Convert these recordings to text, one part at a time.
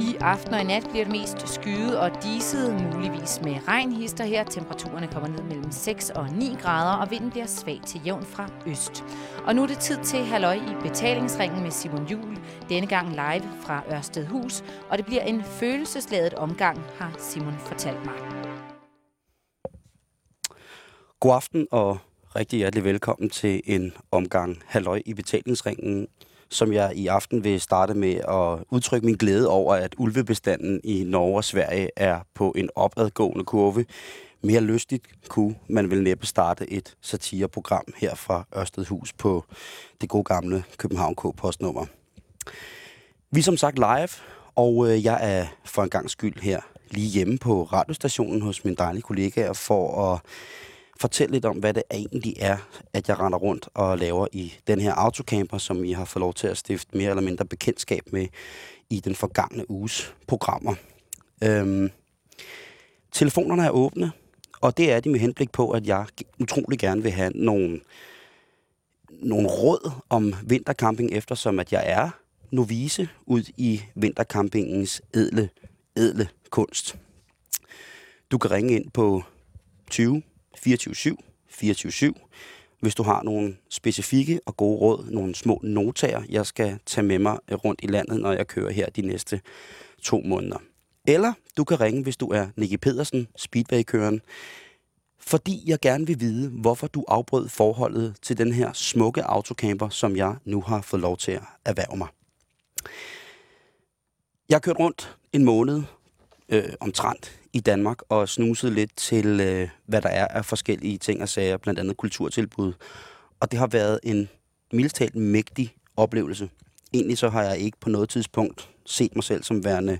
I aften og i nat bliver det mest skyet og diset, muligvis med regnhister her. Temperaturerne kommer ned mellem 6 og 9 grader, og vinden bliver svag til jævn fra øst. Og nu er det tid til halløj i betalingsringen med Simon Jul. Denne gang live fra Ørsted Hus, og det bliver en følelsesladet omgang, har Simon fortalt mig. God aften og rigtig hjertelig velkommen til en omgang halløj i betalingsringen som jeg i aften vil starte med at udtrykke min glæde over, at ulvebestanden i Norge og Sverige er på en opadgående kurve. Mere lystigt kunne man vel næppe starte et satireprogram her fra Ørstedhus på det gode gamle København K postnummer. Vi er som sagt live, og øh, jeg er for en gang skyld her lige hjemme på radiostationen hos min dejlige kollegaer for at fortælle lidt om, hvad det egentlig er, at jeg render rundt og laver i den her autocamper, som I har fået lov til at stifte mere eller mindre bekendtskab med i den forgangne uges programmer. Øhm, telefonerne er åbne, og det er de med henblik på, at jeg utrolig gerne vil have nogle, nogle råd om vintercamping, eftersom at jeg er novice ud i vintercampingens edle, edle kunst. Du kan ringe ind på 20 24-7, 24-7, hvis du har nogle specifikke og gode råd, nogle små notager, jeg skal tage med mig øh, rundt i landet, når jeg kører her de næste to måneder. Eller du kan ringe, hvis du er Nicky Pedersen, speedwaykøren, fordi jeg gerne vil vide, hvorfor du afbrød forholdet til den her smukke autocamper, som jeg nu har fået lov til at erhverve mig. Jeg har kørt rundt en måned øh, omtrent i Danmark og snuset lidt til, øh, hvad der er af forskellige ting og sager, blandt andet kulturtilbud. Og det har været en mildtalt mægtig oplevelse. Egentlig så har jeg ikke på noget tidspunkt set mig selv som værende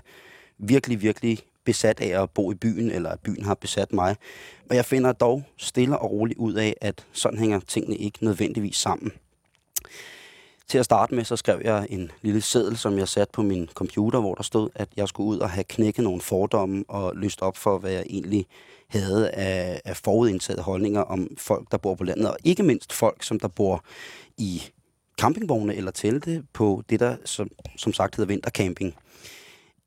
virkelig, virkelig besat af at bo i byen, eller at byen har besat mig. Men jeg finder dog stille og roligt ud af, at sådan hænger tingene ikke nødvendigvis sammen. Til at starte med, så skrev jeg en lille seddel, som jeg satte på min computer, hvor der stod, at jeg skulle ud og have knækket nogle fordomme og lyst op for, hvad jeg egentlig havde af, af forudindtaget holdninger om folk, der bor på landet, og ikke mindst folk, som der bor i campingvogne eller telte på det, der som, som sagt hedder vintercamping.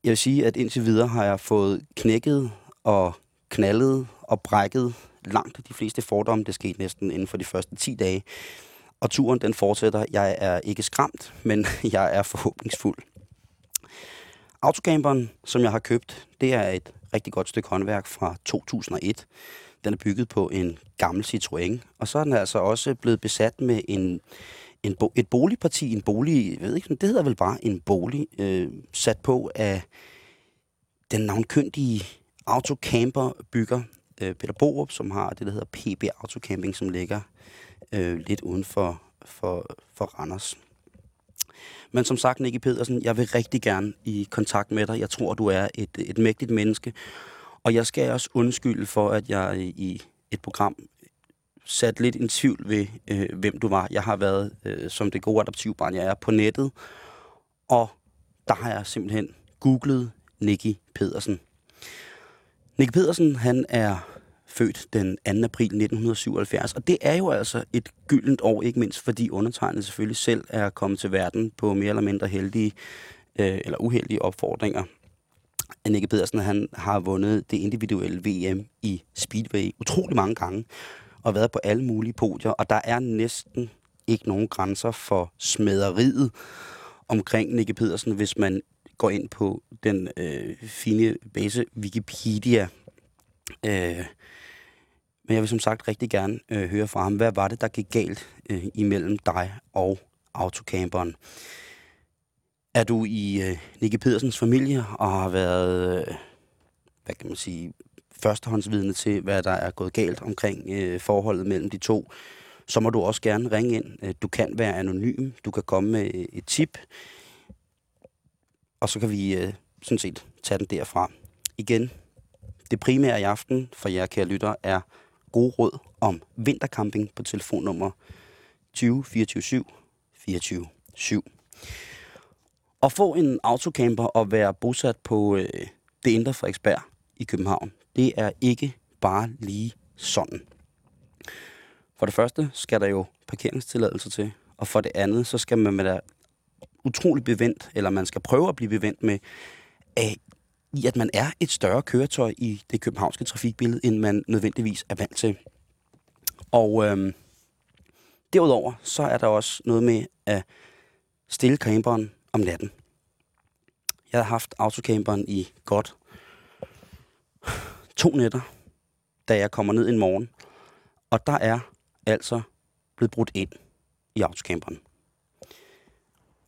Jeg vil sige, at indtil videre har jeg fået knækket og knaldet og brækket langt de fleste fordomme. Det skete næsten inden for de første 10 dage. Og turen den fortsætter. Jeg er ikke skræmt, men jeg er forhåbningsfuld. Autocamperen, som jeg har købt, det er et rigtig godt stykke håndværk fra 2001. Den er bygget på en gammel Citroën, og så er den altså også blevet besat med en, en et boligparti, en bolig, jeg ved ikke, det hedder vel bare en bolig, øh, sat på af den navnkyndige autocamperbygger øh, Peter Borup, som har det, der hedder PB Autocamping, som ligger øh, lidt uden for, for, for Randers. Men som sagt, Nicky Pedersen, jeg vil rigtig gerne i kontakt med dig. Jeg tror, du er et, et mægtigt menneske. Og jeg skal også undskylde for, at jeg i et program sat lidt en tvivl ved, øh, hvem du var. Jeg har været, øh, som det gode adoptivbarn, jeg er, på nettet. Og der har jeg simpelthen googlet Nicky Pedersen. Nicky Pedersen, han er født den 2. april 1977. Og det er jo altså et gyldent år, ikke mindst fordi undertegnet selvfølgelig selv er kommet til verden på mere eller mindre heldige øh, eller uheldige opfordringer. Nicky Pedersen han har vundet det individuelle VM i Speedway utrolig mange gange og været på alle mulige podier, og der er næsten ikke nogen grænser for smederiet omkring Nikke Pedersen, hvis man går ind på den øh, fine base Wikipedia. Øh, men jeg vil som sagt rigtig gerne øh, høre fra ham. Hvad var det, der gik galt øh, imellem dig og autocamperen? Er du i øh, Nicky Pedersens familie og har været, øh, hvad kan man sige, førstehåndsvidne til, hvad der er gået galt omkring øh, forholdet mellem de to, så må du også gerne ringe ind. Øh, du kan være anonym, du kan komme med øh, et tip, og så kan vi øh, sådan set tage den derfra. Igen, det primære i aften for jer, kære lytter, er gode råd om vintercamping på telefonnummer 20 24 7 24 7. At få en autocamper og være bosat på øh, det indre Frederiksberg i København, det er ikke bare lige sådan. For det første skal der jo parkeringstilladelse til, og for det andet, så skal man være utrolig bevendt, eller man skal prøve at blive bevendt med, af, i at man er et større køretøj i det københavnske trafikbillede, end man nødvendigvis er vant til. Og øhm, derudover, så er der også noget med at stille camperen om natten. Jeg har haft autocamperen i godt to nætter, da jeg kommer ned en morgen. Og der er altså blevet brudt ind i autocamperen.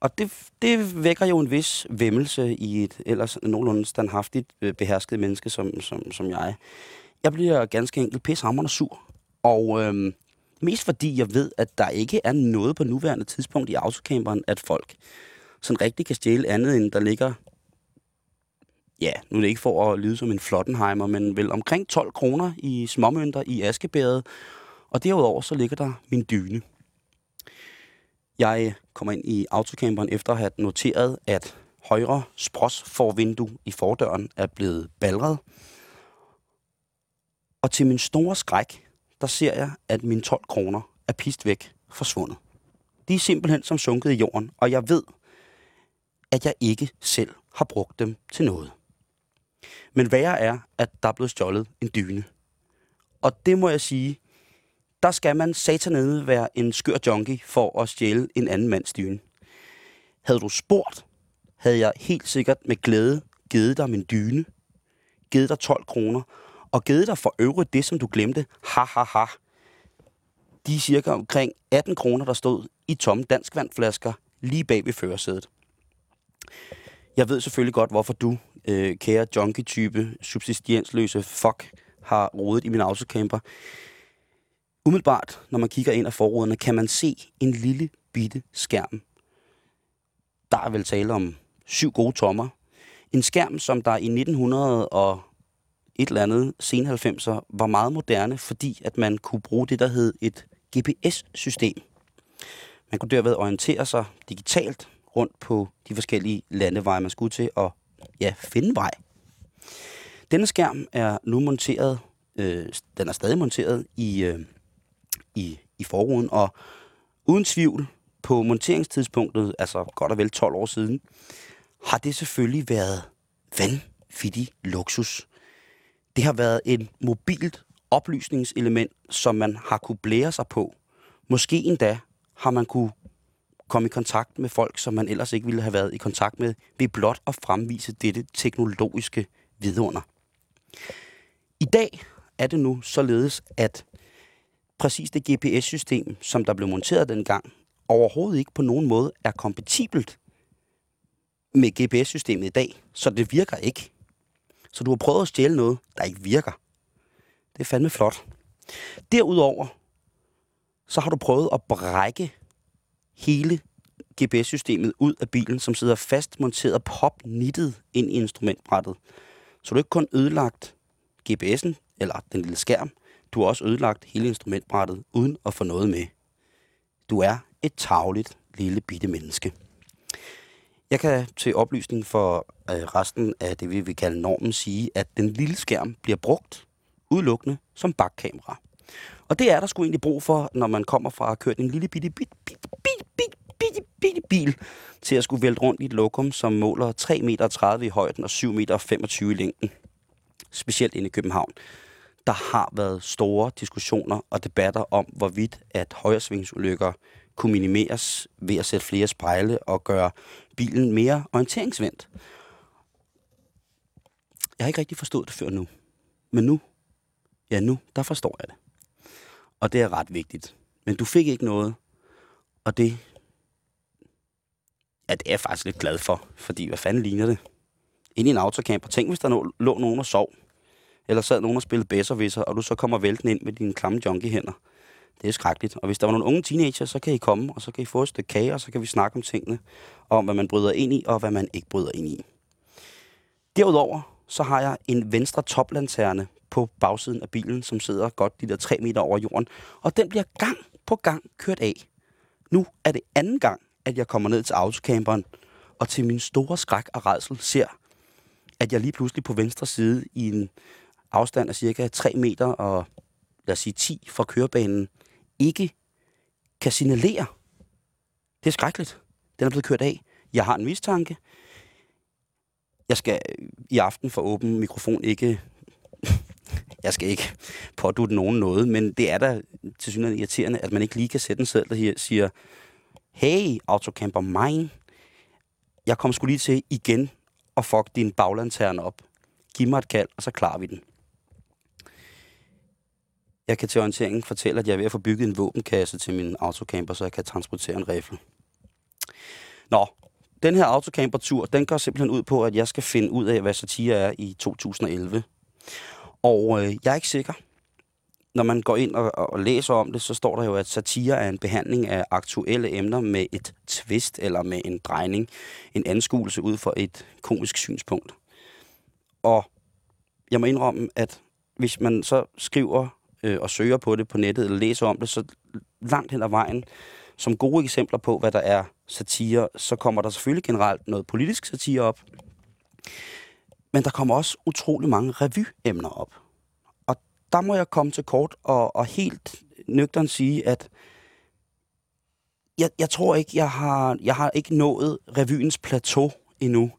Og det, det vækker jo en vis vemmelse i et ellers nogenlunde standhaftigt øh, behersket menneske som, som, som jeg. Jeg bliver ganske enkelt pissehammerende sur. Og øhm, mest fordi jeg ved, at der ikke er noget på nuværende tidspunkt i autocamperen, at folk sådan rigtig kan stjæle andet, end der ligger ja, nu er det ikke for at lyde som en flottenheimer, men vel omkring 12 kroner i småmønter i askebæret. Og derudover så ligger der min dyne. Jeg kommer ind i autocamperen efter at have noteret, at højre spros forvindue i fordøren er blevet balret. Og til min store skræk, der ser jeg, at mine 12 kroner er pist væk forsvundet. De er simpelthen som sunket i jorden, og jeg ved, at jeg ikke selv har brugt dem til noget. Men værre er, at der er blevet stjålet en dyne. Og det må jeg sige, der skal man satanede være en skør junkie for at stjæle en anden mands dyne. Havde du spurgt, havde jeg helt sikkert med glæde givet dig min dyne, givet dig 12 kroner, og givet dig for øvrigt det, som du glemte. Ha, ha, ha. De cirka omkring 18 kroner, der stod i tomme danskvandflasker lige bag ved førersædet. Jeg ved selvfølgelig godt, hvorfor du, øh, kære junkie-type, subsistensløse fuck, har rodet i min autocamper. Umiddelbart, når man kigger ind af forruderne, kan man se en lille bitte skærm. Der er vel tale om syv gode tommer. En skærm, som der i 1900 og et eller andet sen 90'er var meget moderne, fordi at man kunne bruge det, der hed et GPS-system. Man kunne derved orientere sig digitalt rundt på de forskellige landeveje, man skulle til at ja, finde vej. Denne skærm er nu monteret, øh, den er stadig monteret i, øh, i, i forruden, og uden tvivl på monteringstidspunktet, altså godt og vel 12 år siden, har det selvfølgelig været vanvittig luksus. Det har været et mobilt oplysningselement, som man har kunne blære sig på. Måske endda har man kunne komme i kontakt med folk, som man ellers ikke ville have været i kontakt med, ved blot at fremvise dette teknologiske vidunder. I dag er det nu således, at præcis det GPS-system, som der blev monteret dengang, overhovedet ikke på nogen måde er kompatibelt med GPS-systemet i dag, så det virker ikke. Så du har prøvet at stjæle noget, der ikke virker. Det er fandme flot. Derudover, så har du prøvet at brække hele GPS-systemet ud af bilen, som sidder fast monteret og popnittet ind i instrumentbrættet. Så du har ikke kun ødelagt GPS'en, eller den lille skærm, du har også ødelagt hele instrumentbrættet, uden at få noget med. Du er et tavligt lille bitte menneske. Jeg kan til oplysning for øh, resten af det, vi vil kalde normen, sige, at den lille skærm bliver brugt udelukkende som bakkamera. Og det er der sgu egentlig brug for, når man kommer fra at køre en lille bitte, bitte, bitte, bitte, bitte, bitte, bitte bil til at skulle vælte rundt i et lokum, som måler 3,30 meter i højden og 7,25 meter i længden. Specielt inde i København. Der har været store diskussioner og debatter om, hvorvidt at højresvingsulykker kunne minimeres ved at sætte flere spejle og gøre bilen mere orienteringsvendt. Jeg har ikke rigtig forstået det før nu. Men nu, ja nu, der forstår jeg det. Og det er ret vigtigt. Men du fik ikke noget, og det, ja, det er jeg faktisk lidt glad for, fordi hvad fanden ligner det? Ind i en autocamper. Tænk, hvis der lå nogen og sov, eller sad nogen og spillede bedservisser, og du så kommer vælten ind med dine klamme junkie-hænder. Det er skrækkeligt. Og hvis der var nogle unge teenager, så kan I komme, og så kan I få et stykke kage, og så kan vi snakke om tingene, om hvad man bryder ind i, og hvad man ikke bryder ind i. Derudover, så har jeg en venstre toplanterne på bagsiden af bilen, som sidder godt de der 3 meter over jorden. Og den bliver gang på gang kørt af. Nu er det anden gang, at jeg kommer ned til autocamperen, og til min store skræk og redsel ser, at jeg lige pludselig på venstre side i en afstand af cirka 3 meter og lad os sige 10 fra kørebanen, ikke kan signalere. Det er skrækkeligt. Den er blevet kørt af. Jeg har en mistanke. jeg skal øh, i aften for åben mikrofon ikke... jeg skal ikke pådute nogen noget, men det er da til synligheden irriterende, at man ikke lige kan sætte en selv, der siger, hey, autocamper mine, jeg kommer skulle lige til igen og fuck din baglanterne op. Giv mig et kald, og så klarer vi den. Jeg kan til orienteringen fortælle, at jeg er ved at få bygget en våbenkasse til min autocamper, så jeg kan transportere en rifle. Nå, den her autocamper-tur, den går simpelthen ud på, at jeg skal finde ud af, hvad satire er i 2011. Og øh, jeg er ikke sikker. Når man går ind og, og læser om det, så står der jo, at satire er en behandling af aktuelle emner med et twist eller med en drejning, en anskuelse ud fra et komisk synspunkt. Og jeg må indrømme, at hvis man så skriver øh, og søger på det på nettet eller læser om det, så langt hen ad vejen, som gode eksempler på, hvad der er satire, så kommer der selvfølgelig generelt noget politisk satire op. Men der kommer også utrolig mange revyemner op. Og der må jeg komme til kort og, og helt nøgteren sige, at jeg, jeg tror ikke, jeg har, jeg har ikke nået revyens plateau endnu.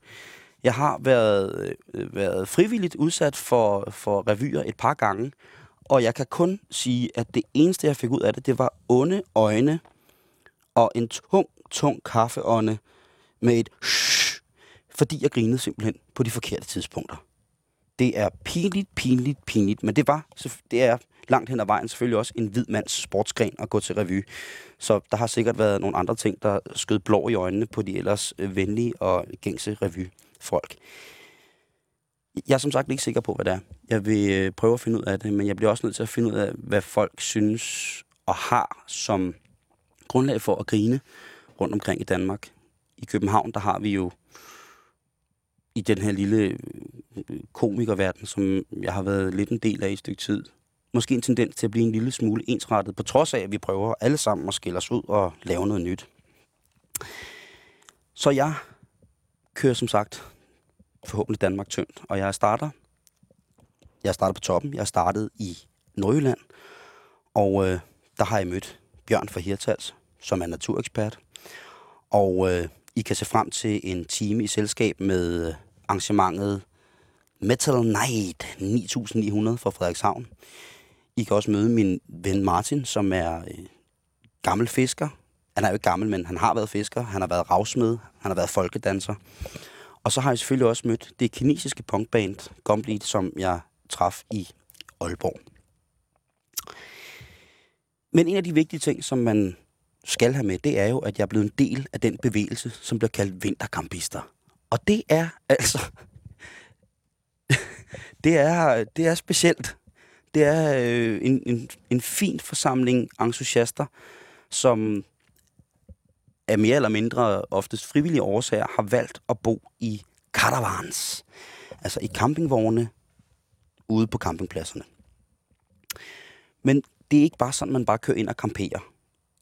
Jeg har været, øh, været frivilligt udsat for, for revyer et par gange, og jeg kan kun sige, at det eneste, jeg fik ud af det, det var onde øjne og en tung, tung kaffeånde med et shh, fordi jeg grinede simpelthen på de forkerte tidspunkter. Det er pinligt, pinligt, pinligt, men det var, det er langt hen ad vejen selvfølgelig også en hvid mands sportsgren at gå til revy. Så der har sikkert været nogle andre ting, der skød blå i øjnene på de ellers øh, venlige og gængse revyfolk. Jeg er som sagt ikke sikker på, hvad det er. Jeg vil øh, prøve at finde ud af det, men jeg bliver også nødt til at finde ud af, hvad folk synes og har som grundlag for at grine rundt omkring i Danmark. I København, der har vi jo i den her lille øh, komikerverden, som jeg har været lidt en del af i et stykke tid, måske en tendens til at blive en lille smule ensrettet, på trods af, at vi prøver alle sammen at skille os ud og lave noget nyt. Så jeg kører som sagt forhåbentlig Danmark tyndt, og jeg starter jeg starter på toppen. Jeg startede i Nordjylland, og øh, der har jeg mødt Bjørn fra Hirtals, som er naturekspert. Og øh, I kan se frem til en time i selskab med øh, arrangementet Metal Night 9900 fra Frederikshavn. I kan også møde min ven Martin, som er øh, gammel fisker. Han er jo ikke gammel, men han har været fisker. Han har været ravsmed. Han har været folkedanser. Og så har jeg selvfølgelig også mødt det kinesiske punkband Gumbleed, som jeg traf i Aalborg. Men en af de vigtige ting, som man skal have med, det er jo, at jeg er blevet en del af den bevægelse, som bliver kaldt vinterkampister. Og det er altså... det, er, det er specielt. Det er øh, en, en, en fin forsamling entusiaster, som af mere eller mindre oftest frivillige årsager har valgt at bo i caravans. Altså i campingvogne ude på campingpladserne. Men det er ikke bare sådan, man bare kører ind og camperer.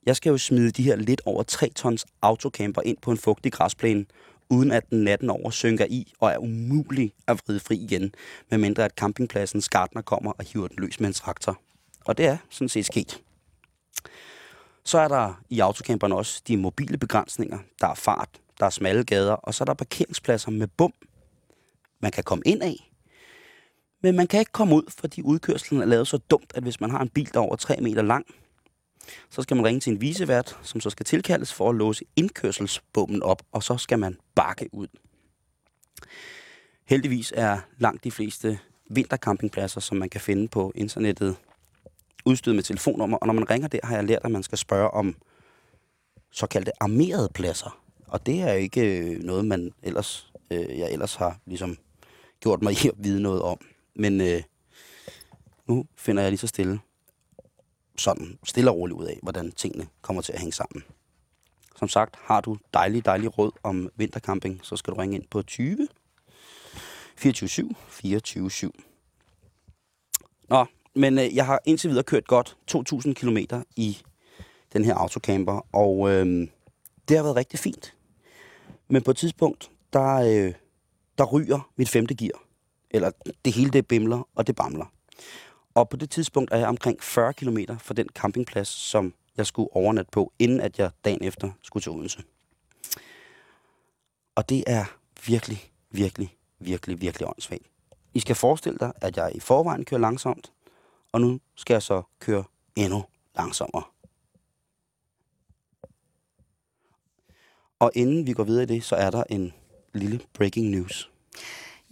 Jeg skal jo smide de her lidt over 3 tons autocamper ind på en fugtig græsplæne, uden at den natten over synker i og er umulig at vride fri igen, medmindre at campingpladsens gartner kommer og hiver den løs med en traktor. Og det er sådan set sket. Så er der i autocamperne også de mobile begrænsninger. Der er fart, der er smalle gader, og så er der parkeringspladser med bum, man kan komme ind af, men man kan ikke komme ud, fordi udkørslen er lavet så dumt, at hvis man har en bil, der er over 3 meter lang, så skal man ringe til en visevært, som så skal tilkaldes for at låse indkørselsbommen op, og så skal man bakke ud. Heldigvis er langt de fleste vintercampingpladser, som man kan finde på internettet, udstyret med telefonnummer, og når man ringer der, har jeg lært, at man skal spørge om såkaldte armerede pladser. Og det er ikke øh, noget, man ellers, øh, jeg ellers har ligesom gjort mig i at vide noget om. Men øh, nu finder jeg lige så stille, sådan stille og roligt ud af, hvordan tingene kommer til at hænge sammen. Som sagt, har du dejlig, dejlig råd om vintercamping, så skal du ringe ind på 20 24 7 24 7. Nå, men øh, jeg har indtil videre kørt godt 2.000 km i den her autocamper, og øh, det har været rigtig fint. Men på et tidspunkt, der, øh, der ryger mit femte gear. Eller det hele det bimler, og det bamler. Og på det tidspunkt er jeg omkring 40 km fra den campingplads, som jeg skulle overnatte på, inden at jeg dagen efter skulle til Odense. Og det er virkelig, virkelig, virkelig, virkelig åndssvagt. I skal forestille dig, at jeg i forvejen kører langsomt, og nu skal jeg så køre endnu langsommere. Og inden vi går videre i det, så er der en lille breaking news.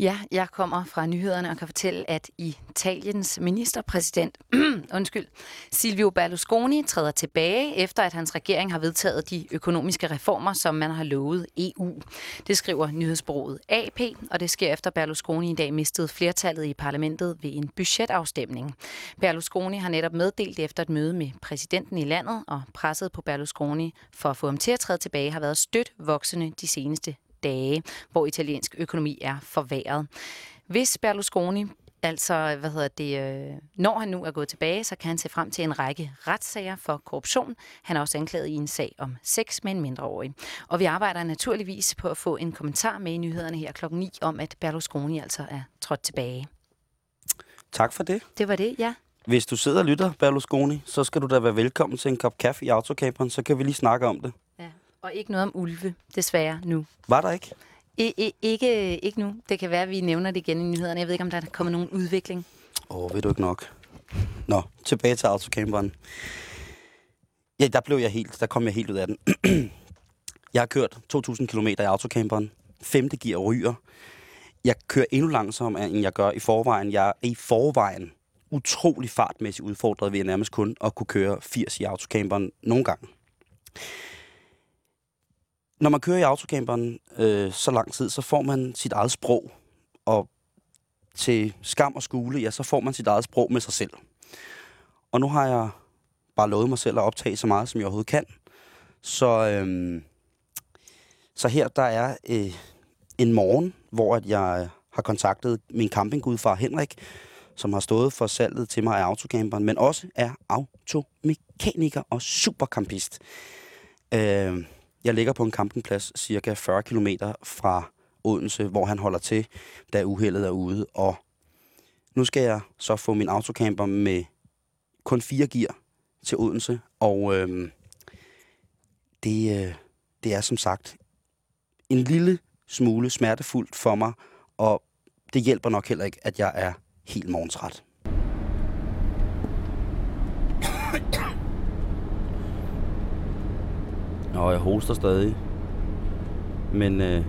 Ja, jeg kommer fra nyhederne og kan fortælle, at Italiens ministerpræsident, undskyld, Silvio Berlusconi træder tilbage, efter at hans regering har vedtaget de økonomiske reformer, som man har lovet EU. Det skriver nyhedsbureauet AP, og det sker efter Berlusconi i dag mistede flertallet i parlamentet ved en budgetafstemning. Berlusconi har netop meddelt efter et møde med præsidenten i landet, og presset på Berlusconi for at få ham til at træde tilbage har været stødt voksende de seneste dage, hvor italiensk økonomi er forværret. Hvis Berlusconi Altså, hvad hedder det, øh, når han nu er gået tilbage, så kan han se frem til en række retssager for korruption. Han er også anklaget i en sag om sex med en mindreårig. Og vi arbejder naturligvis på at få en kommentar med i nyhederne her klokken 9 om, at Berlusconi altså er trådt tilbage. Tak for det. Det var det, ja. Hvis du sidder og lytter, Berlusconi, så skal du da være velkommen til en kop kaffe i autocamperen, så kan vi lige snakke om det. Og ikke noget om ulve, desværre, nu. Var der ikke? I, I, ikke, ikke nu. Det kan være, at vi nævner det igen i nyhederne. Jeg ved ikke, om der er kommet nogen udvikling. Åh, oh, ved du ikke nok. Nå, tilbage til autocamperen. Ja, der blev jeg helt, der kom jeg helt ud af den. jeg har kørt 2.000 km i autocamperen. Femte gear ryger. Jeg kører endnu langsommere, end jeg gør i forvejen. Jeg er i forvejen utrolig fartmæssigt udfordret ved at nærmest kun at kunne køre 80 i autocamperen nogle gange. Når man kører i autocamperen øh, så lang tid, så får man sit eget sprog. Og til skam og skule, ja, så får man sit eget sprog med sig selv. Og nu har jeg bare lovet mig selv at optage så meget, som jeg overhovedet kan. Så, øhm, så her der er øh, en morgen, hvor at jeg øh, har kontaktet min campinggudfar Henrik, som har stået for salget til mig af autocamperen, men også er automekaniker og supercampist. Øh, jeg ligger på en campingplads cirka 40 km fra Odense, hvor han holder til, da uheldet er ude. Og nu skal jeg så få min autocamper med kun fire gear til Odense. Og øhm, det, øh, det er som sagt en lille smule smertefuldt for mig, og det hjælper nok heller ikke, at jeg er helt morgentræt. Og jeg hoster stadig. Men øh,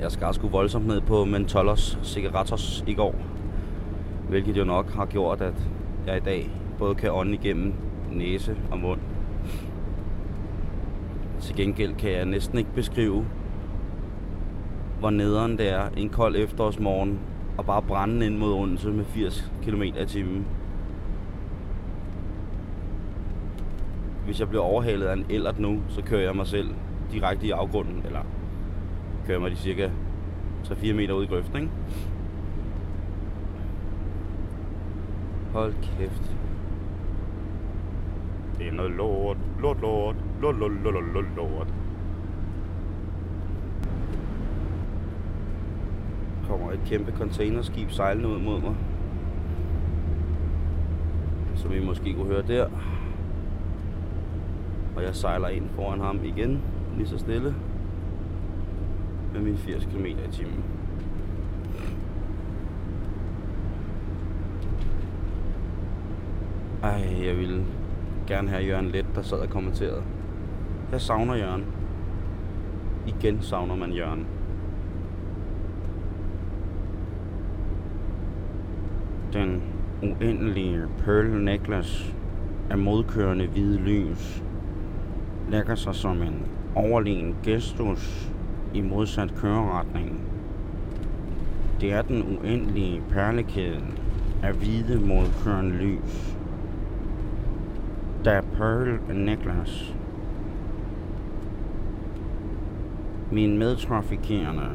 jeg skar sgu voldsomt ned på Mentolos cigaretos i går. Hvilket jo nok har gjort, at jeg i dag både kan ånde igennem næse og mund. Til gengæld kan jeg næsten ikke beskrive, hvor nederen det er en kold efterårsmorgen og bare brænde ind mod Odense med 80 km i timen. Hvis jeg bliver overhalet af en ellert nu, så kører jeg mig selv direkte i afgrunden, eller kører mig de cirka 3-4 meter ud i grøften, ikke? Hold kæft. Det er noget lort, lort, lort, lort, lort, lort, lort, lort. kommer et kæmpe containerskib sejlende ud mod mig. Som I måske kunne høre der. Og jeg sejler ind foran ham igen, lige så stille. Med mine 80 km i timen. Ej, jeg ville gerne have Jørgen Let, der sad og kommenterede. Jeg savner Jørgen. Igen savner man Jørgen. Den uendelige Pearl Necklace af modkørende hvide lys lægger sig som en overlegen gestus i modsat køreretning. Det er den uendelige perlekæde af hvide modkørende lys. Der er Pearl Necklace. Min medtrafikerende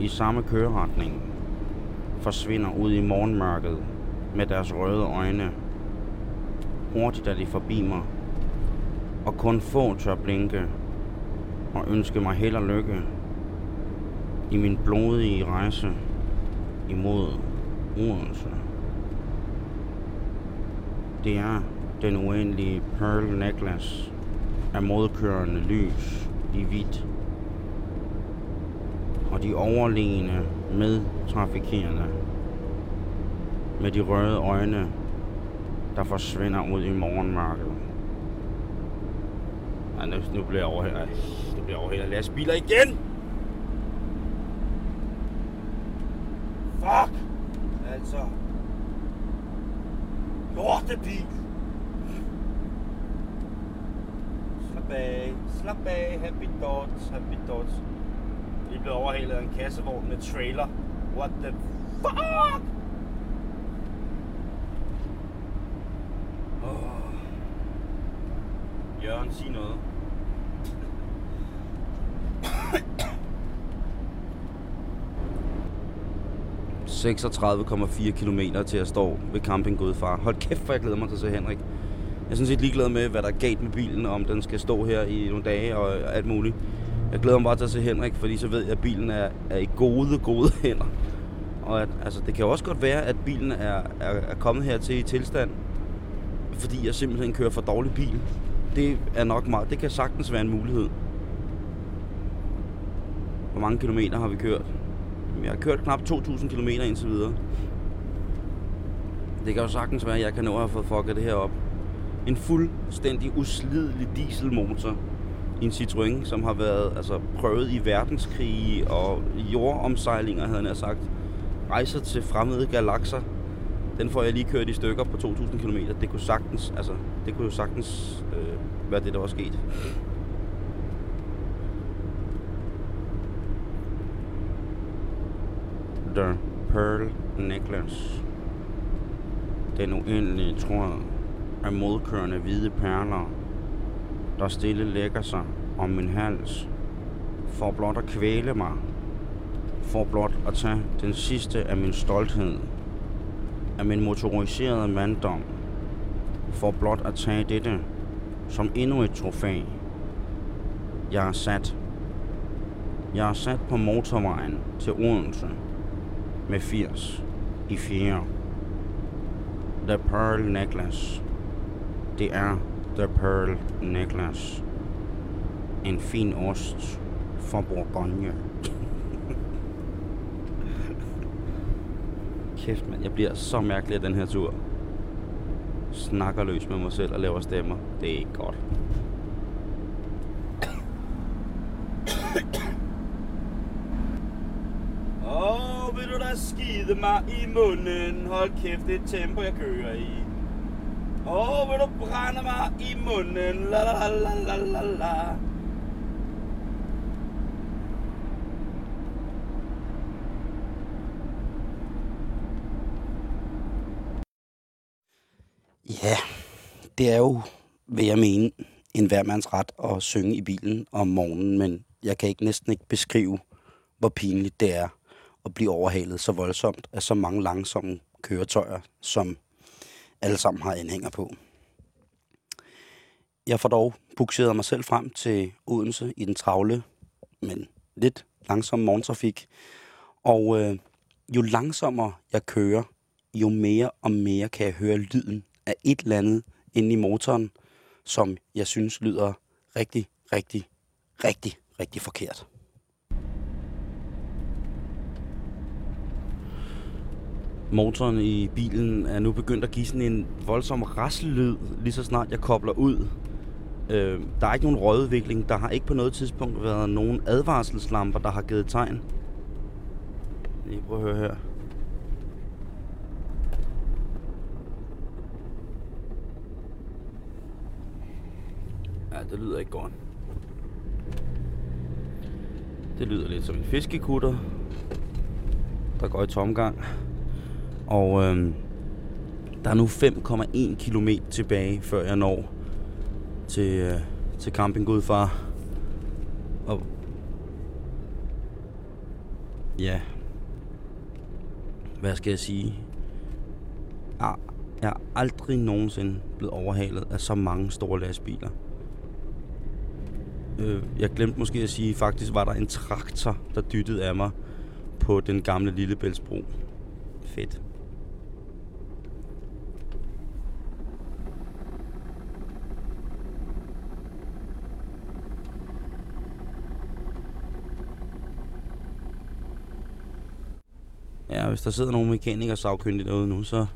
i samme køreretning forsvinder ud i morgenmørket med deres røde øjne. Hurtigt er de forbi mig og kun få tør blinke og ønske mig held og lykke i min blodige rejse imod Odense. Det er den uendelige Pearl Necklace af modkørende lys i hvidt. og de overlegne medtrafikerende med de røde øjne, der forsvinder ud i morgenmørket. Ja, nu, nu bliver jeg overhældet. Nu bliver jeg overhældet af lastbiler igen! Fuck! Altså... Lortebil! Slap af, slap af, happy thoughts, happy thoughts. Vi blev overhældet af en kassevogn med trailer. What the fuck? Jørgen, sig noget. ...36,4 km til at stå ved Camping Godfar. Hold kæft, for jeg glæder mig til at se Henrik. Jeg er sådan set ligeglad med, hvad der er galt med bilen, og om den skal stå her i nogle dage og alt muligt. Jeg glæder mig bare til at se Henrik, fordi så ved jeg, at bilen er, er i gode, gode hænder. Og at, altså, det kan jo også godt være, at bilen er, er, er kommet her til i tilstand, fordi jeg simpelthen kører for dårlig bil. Det er nok meget. Det kan sagtens være en mulighed. Hvor mange kilometer har vi kørt? Jeg har kørt knap 2.000 km indtil videre. Det kan jo sagtens være, at jeg kan nå at have fået fucket det her op. En fuldstændig uslidelig dieselmotor i en Citroën, som har været altså, prøvet i verdenskrige og jordomsejlinger, havde jeg sagt. Rejser til fremmede galakser. Den får jeg lige kørt i stykker på 2.000 km. Det kunne sagtens, altså, det kunne jo sagtens øh, være det, der var sket. The Pearl Necklace. Den uendelige tråd af modkørende hvide perler, der stille lægger sig om min hals, for blot at kvæle mig, for blot at tage den sidste af min stolthed, af min motoriserede manddom, for blot at tage dette som endnu et trofæ. Jeg er sat. Jeg er sat på motorvejen til Odense med 80 i 4. The Pearl Necklace. Det er The Pearl Necklace. En fin ost fra Bourgogne. Kæft, mand. Jeg bliver så mærkelig af den her tur. Snakker løs med mig selv og laver stemmer. Det er ikke godt. Åh, oh, vil du bide mig i munden? Hold kæft, det er tempo, jeg kører i. Åh, oh, vil du brænde mig i munden? La la la la la la. Ja, det er jo, vil jeg mene, en hvermands ret at synge i bilen om morgenen, men jeg kan ikke næsten ikke beskrive, hvor pinligt det er at blive overhalet så voldsomt af så mange langsomme køretøjer, som alle sammen har anhænger på. Jeg får dog bukseret mig selv frem til Odense i den travle, men lidt langsomme morgentrafik. Og øh, jo langsommere jeg kører, jo mere og mere kan jeg høre lyden af et eller andet inde i motoren, som jeg synes lyder rigtig, rigtig, rigtig, rigtig forkert. Motoren i bilen er nu begyndt at give sådan en voldsom raslyd, lige så snart jeg kobler ud. Øh, der er ikke nogen rødudvikling. Der har ikke på noget tidspunkt været nogen advarselslamper, der har givet tegn. Lige prøv at høre her. Ja, det lyder ikke godt. Det lyder lidt som en fiskekutter, der går i tomgang. Og øh, der er nu 5,1 km tilbage, før jeg når til, øh, til Camping Godfar. Og ja, hvad skal jeg sige? Jeg, jeg er aldrig nogensinde blevet overhalet af så mange store lastbiler. Øh, jeg glemte måske at sige, faktisk var der en traktor, der dyttede af mig på den gamle Lillebæltsbro. Fedt. Hvis der sidder nogle mekanikere sagkyndige derude nu, så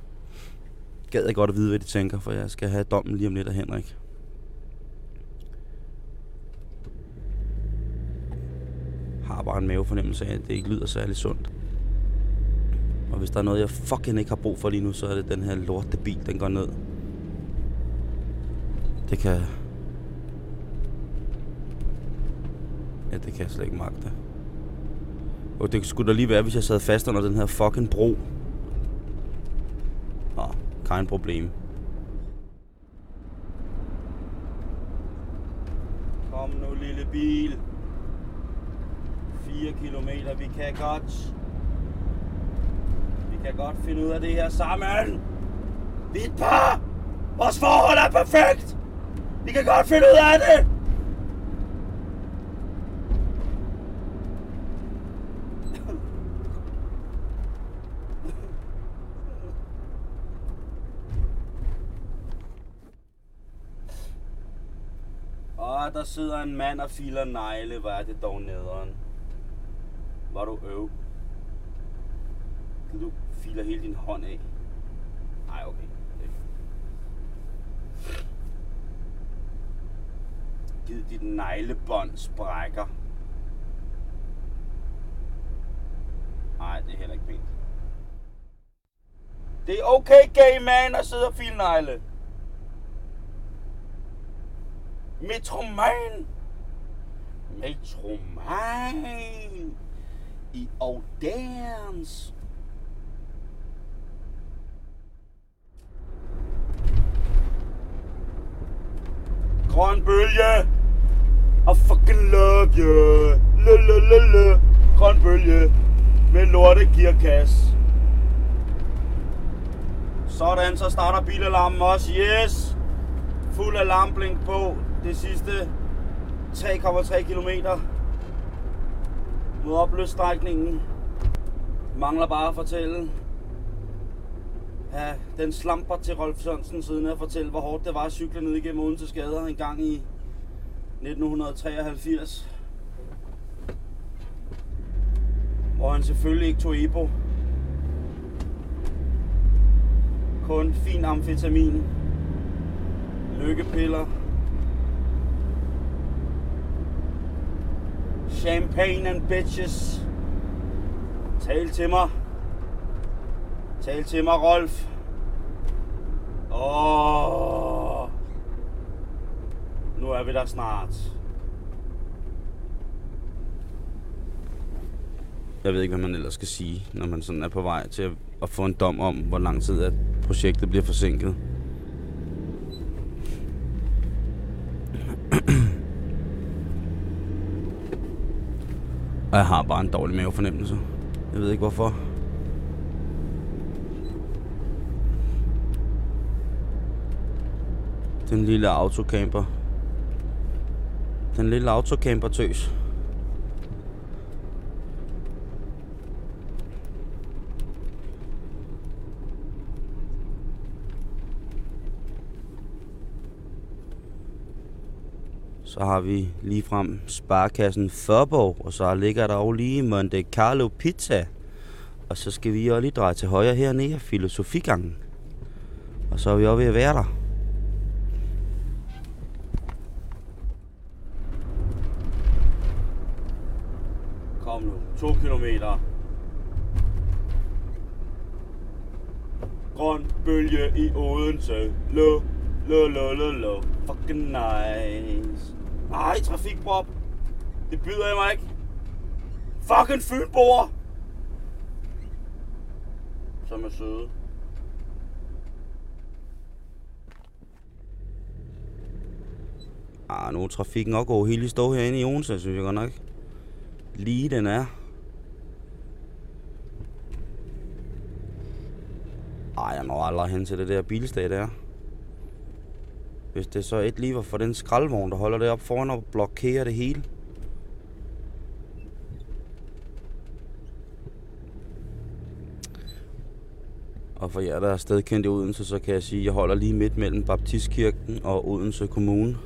gad jeg godt at vide, hvad de tænker, for jeg skal have dommen lige om lidt af Henrik. Har bare en mavefornemmelse af, at det ikke lyder særlig sundt. Og hvis der er noget, jeg fucking ikke har brug for lige nu, så er det den her lorte bil, den går ned. Det kan... Ja, det kan jeg slet ikke magte. Og det skulle da lige være, hvis jeg sad fast under den her fucking bro. Nå, kein problem. Kom nu, lille bil. 4 kilometer, vi kan godt. Vi kan godt finde ud af det her sammen. Vi er et par. Vores forhold er perfekt. Vi kan godt finde ud af det. Der sidder en mand og filer negle. Hvor er det dog nederen. Var du øv? Kan du filer hele din hånd af? Nej, okay. Giv dit neglebånd sprækker. Nej, det er heller ikke pænt. Det er okay, gay man, at sidde og file negle. Metroman! Metroman! I Oldens! Grøn bølge! I fucking love you! Le, le, le, le. Grøn bølge! Med lorte gearkasse. Sådan, så starter bilalarmen også. Yes! Fuld alarmblink på. Det sidste 3,3 km mod opløsstrækningen. Mangler bare at fortælle. Ja, den slamper til Rolf Sørensen siden at fortælle, hvor hårdt det var at cykle ned igennem Odense Skader en gang i 1983. Hvor han selvfølgelig ikke tog Ebo. Kun fin amfetamin. Lykkepiller. Champagne and bitches. Tal til mig. Tal til mig, Rolf. Åh. Nu er vi der snart. Jeg ved ikke, hvad man ellers skal sige, når man sådan er på vej til at, at få en dom om, hvor lang tid at projektet bliver forsinket. Og jeg har bare en dårlig mavefornemmelse. Jeg ved ikke hvorfor. Den lille autocamper. Den lille autocamper tøs. Så har vi lige frem Sparkassen Førborg, og så ligger der også lige Monte Carlo Pizza. Og så skal vi også lige dreje til højre hernede af Filosofigangen. Og så er vi også ved at være der. Kom nu, to kilometer. Grøn bølge i Odense. Lo, lo, lo, lo, lo. Fucking nice. Ej, trafikprop. Det byder jeg mig ikke. Fucking fynboer. Som er søde. Ah, nu er trafikken også gået helt i stå herinde i Odense, synes jeg godt nok. Lige den er. Ej, jeg når aldrig hen til det der bilstad der. Hvis det så et lige var for den skraldvogn, der holder det op foran og blokerer det hele. Og for jer, der er stedkendt i Odense, så kan jeg sige, at jeg holder lige midt mellem Baptistkirken og Odense Kommune.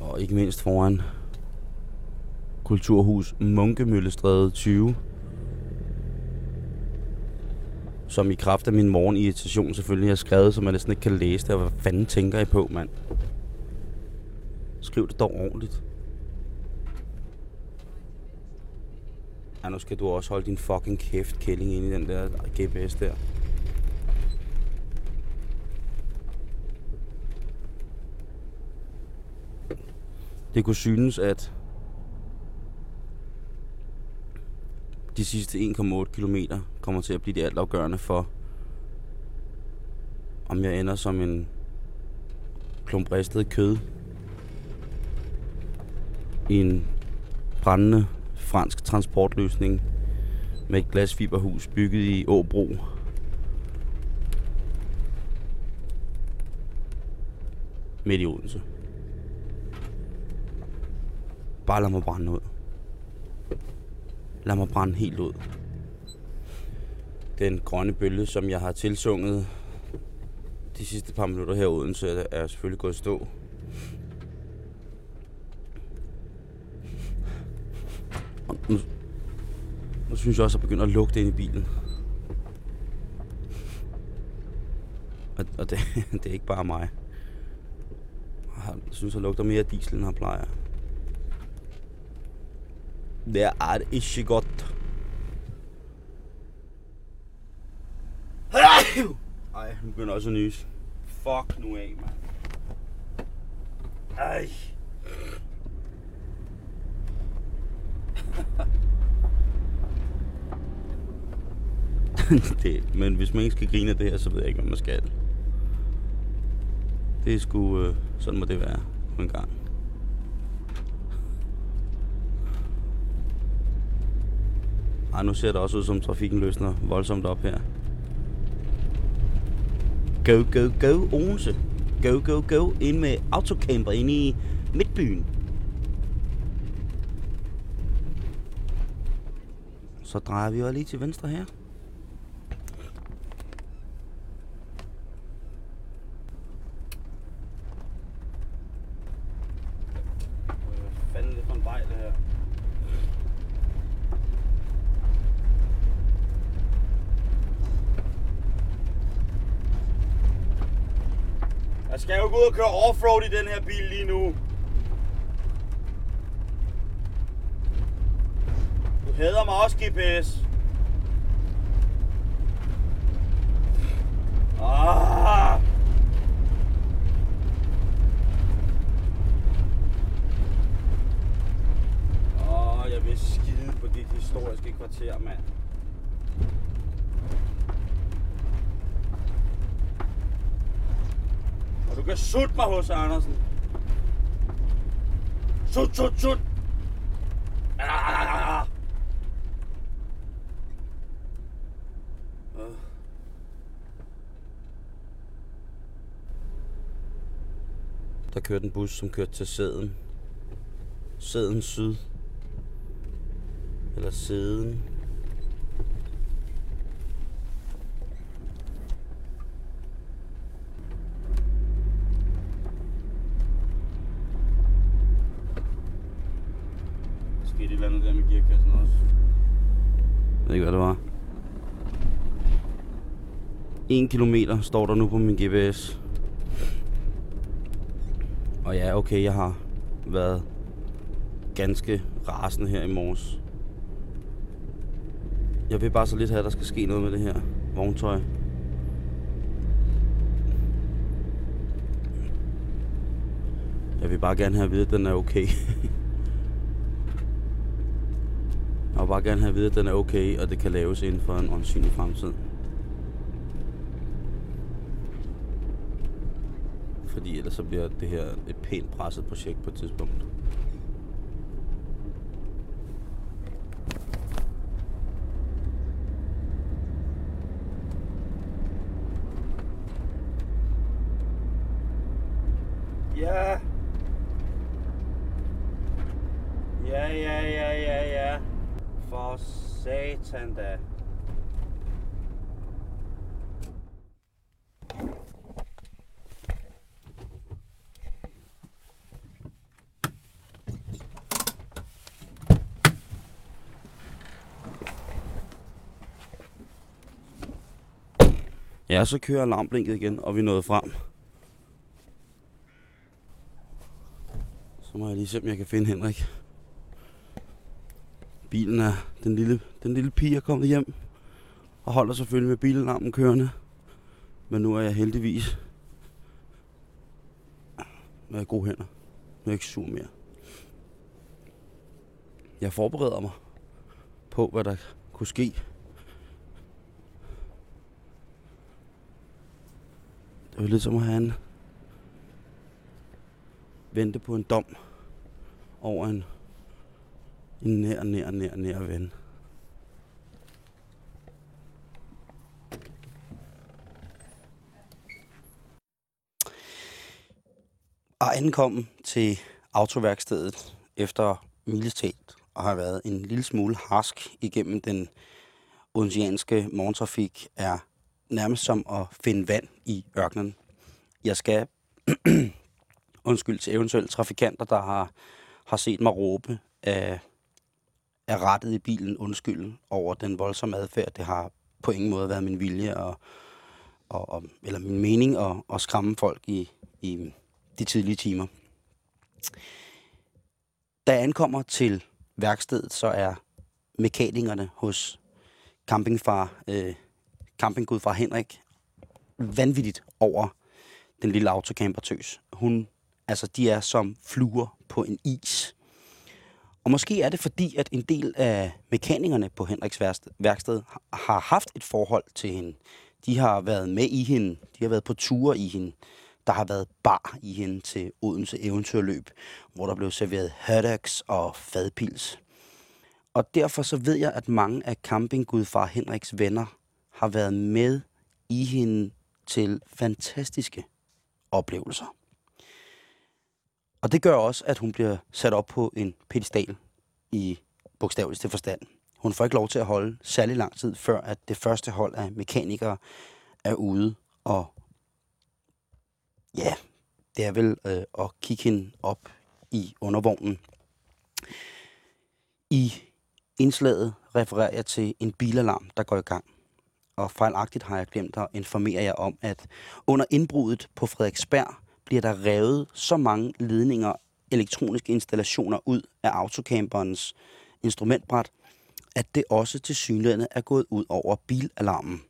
Og ikke mindst foran Kulturhus Munkemøllestræde 20. Som i kraft af min morgenirritation selvfølgelig har skrevet, så man næsten ikke kan læse det. Hvad fanden tænker I på, mand? Skriv det dog ordentligt. Ja, nu skal du også holde din fucking kæft, kælling, ind i den der GPS der. Det kunne synes, at de sidste 1,8 km kommer til at blive det altafgørende for, om jeg ender som en klump ristet kød i en brændende fransk transportløsning med et glasfiberhus bygget i Åbro. Midt i Odense. Bare lad mig brænde ud. Lad mig brænde helt ud. Den grønne bølge, som jeg har tilsunget de sidste par minutter her i Odense, er selvfølgelig gået stå. Og nu, nu synes jeg også, at jeg begynder at lugte ind i bilen. Og, og det, det er ikke bare mig. Jeg synes, jeg lugter mere af diesel, end jeg plejer. Det er ikke godt. Ej, nu begynder også at nys. Fuck nu af, mand. Ej. det, men hvis man ikke skal grine af det her, så ved jeg ikke, hvad man skal. Det er sgu... Øh, sådan må det være på en gang. Ej, nu ser det også ud som trafikken løsner voldsomt op her. Go, go, go, Odense. Go, go, go. Ind med autocamper ind i midtbyen. Så drejer vi jo lige til venstre her. Hvad fanden er det for en vej, det her? Jeg skal jo gå ud og køre offroad i den her bil lige nu. Du hader mig også, GPS. Ah! Åh, jeg vil skide på dit historiske kvarter, mand. Sut mig hos Andersen. Sut, sut, sut. Ah! Øh. Der kørte en bus, som kørte til Sæden. Sæden Syd. Eller Sæden. Skete et eller andet der med gearkassen også. Jeg ved ikke, hvad det var. 1 kilometer står der nu på min GPS. Og ja, okay, jeg har været ganske rasende her i morges. Jeg vil bare så lidt have, at der skal ske noget med det her vogntøj. Jeg vil bare gerne have at vide, at den er okay. og bare gerne have at vide, at den er okay, og det kan laves inden for en åndsynlig fremtid. Fordi ellers så bliver det her et pænt presset projekt på et tidspunkt. Ja, ja, ja, ja, ja for satan da. Ja, så kører alarmblinket igen, og vi nåede frem. Så må jeg lige se, om jeg kan finde Henrik. Bilen er den lille, den lille pige er kommet hjem, og holder selvfølgelig med bilalarmen kørende. Men nu er jeg heldigvis med gode hænder. Nu er jeg ikke sur mere. Jeg forbereder mig på, hvad der kunne ske. Det var lidt som at have en vente på en dom over en, en nær, nær, nær, nær ven. Og ankom til autoværkstedet efter militært og har været en lille smule harsk igennem den odensianske morgentrafik, er nærmest som at finde vand i ørkenen. Jeg skal undskyld til eventuelle trafikanter, der har, har set mig råbe af, er rettet i bilen undskyld over den voldsomme adfærd. Det har på ingen måde været min vilje og, og, og, eller min mening at, at skræmme folk i, i de tidlige timer. Da jeg ankommer til værkstedet, så er mekanikerne hos campingfar, øh, campinggud fra Henrik vanvittigt over den lille autocamper tøs. Hun, altså, de er som fluer på en is. Og måske er det fordi, at en del af mekanikerne på Henriks værksted har haft et forhold til hende. De har været med i hende. De har været på ture i hende. Der har været bar i hende til Odense Eventyrløb, hvor der blev serveret haddocks og fadpils. Og derfor så ved jeg, at mange af campinggudfar Henriks venner har været med i hende til fantastiske oplevelser. Og det gør også, at hun bliver sat op på en pedestal i bogstaveligste forstand. Hun får ikke lov til at holde særlig lang tid, før at det første hold af mekanikere er ude og ja, det er vel øh, at kigge hende op i undervognen. I indslaget refererer jeg til en bilalarm, der går i gang. Og fejlagtigt har jeg glemt at informere jer om, at under indbruddet på Frederiksberg bliver der revet så mange ledninger elektroniske installationer ud af autocamperens instrumentbræt, at det også til synligheden er gået ud over bilalarmen.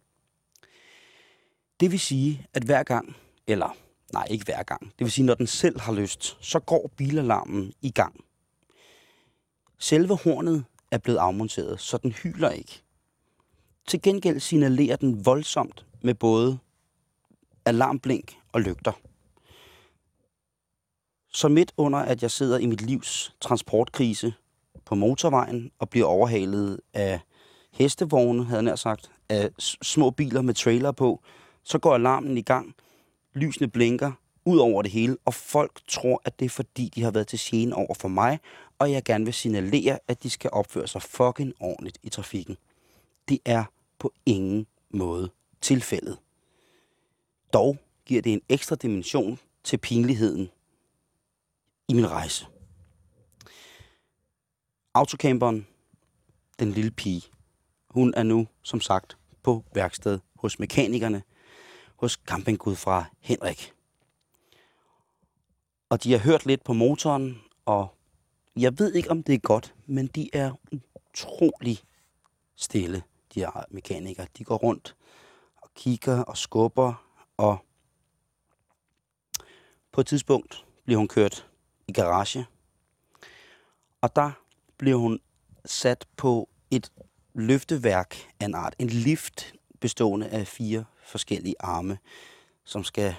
Det vil sige, at hver gang, eller nej, ikke hver gang, det vil sige, når den selv har lyst, så går bilalarmen i gang. Selve hornet er blevet afmonteret, så den hyler ikke. Til gengæld signalerer den voldsomt med både alarmblink og lygter. Så midt under, at jeg sidder i mit livs transportkrise på motorvejen og bliver overhalet af hestevogne, havde jeg nær sagt, af små biler med trailer på, så går alarmen i gang, lysene blinker ud over det hele, og folk tror, at det er fordi, de har været til scene over for mig, og jeg gerne vil signalere, at de skal opføre sig fucking ordentligt i trafikken. Det er på ingen måde tilfældet. Dog giver det en ekstra dimension til pinligheden i min rejse. Autocamperen, den lille pige, hun er nu, som sagt, på værksted hos mekanikerne, hos campinggud fra Henrik. Og de har hørt lidt på motoren, og jeg ved ikke, om det er godt, men de er utrolig stille, de her mekanikere. De går rundt og kigger og skubber, og på et tidspunkt bliver hun kørt i garage. Og der blev hun sat på et løfteværk af en art. En lift bestående af fire forskellige arme, som skal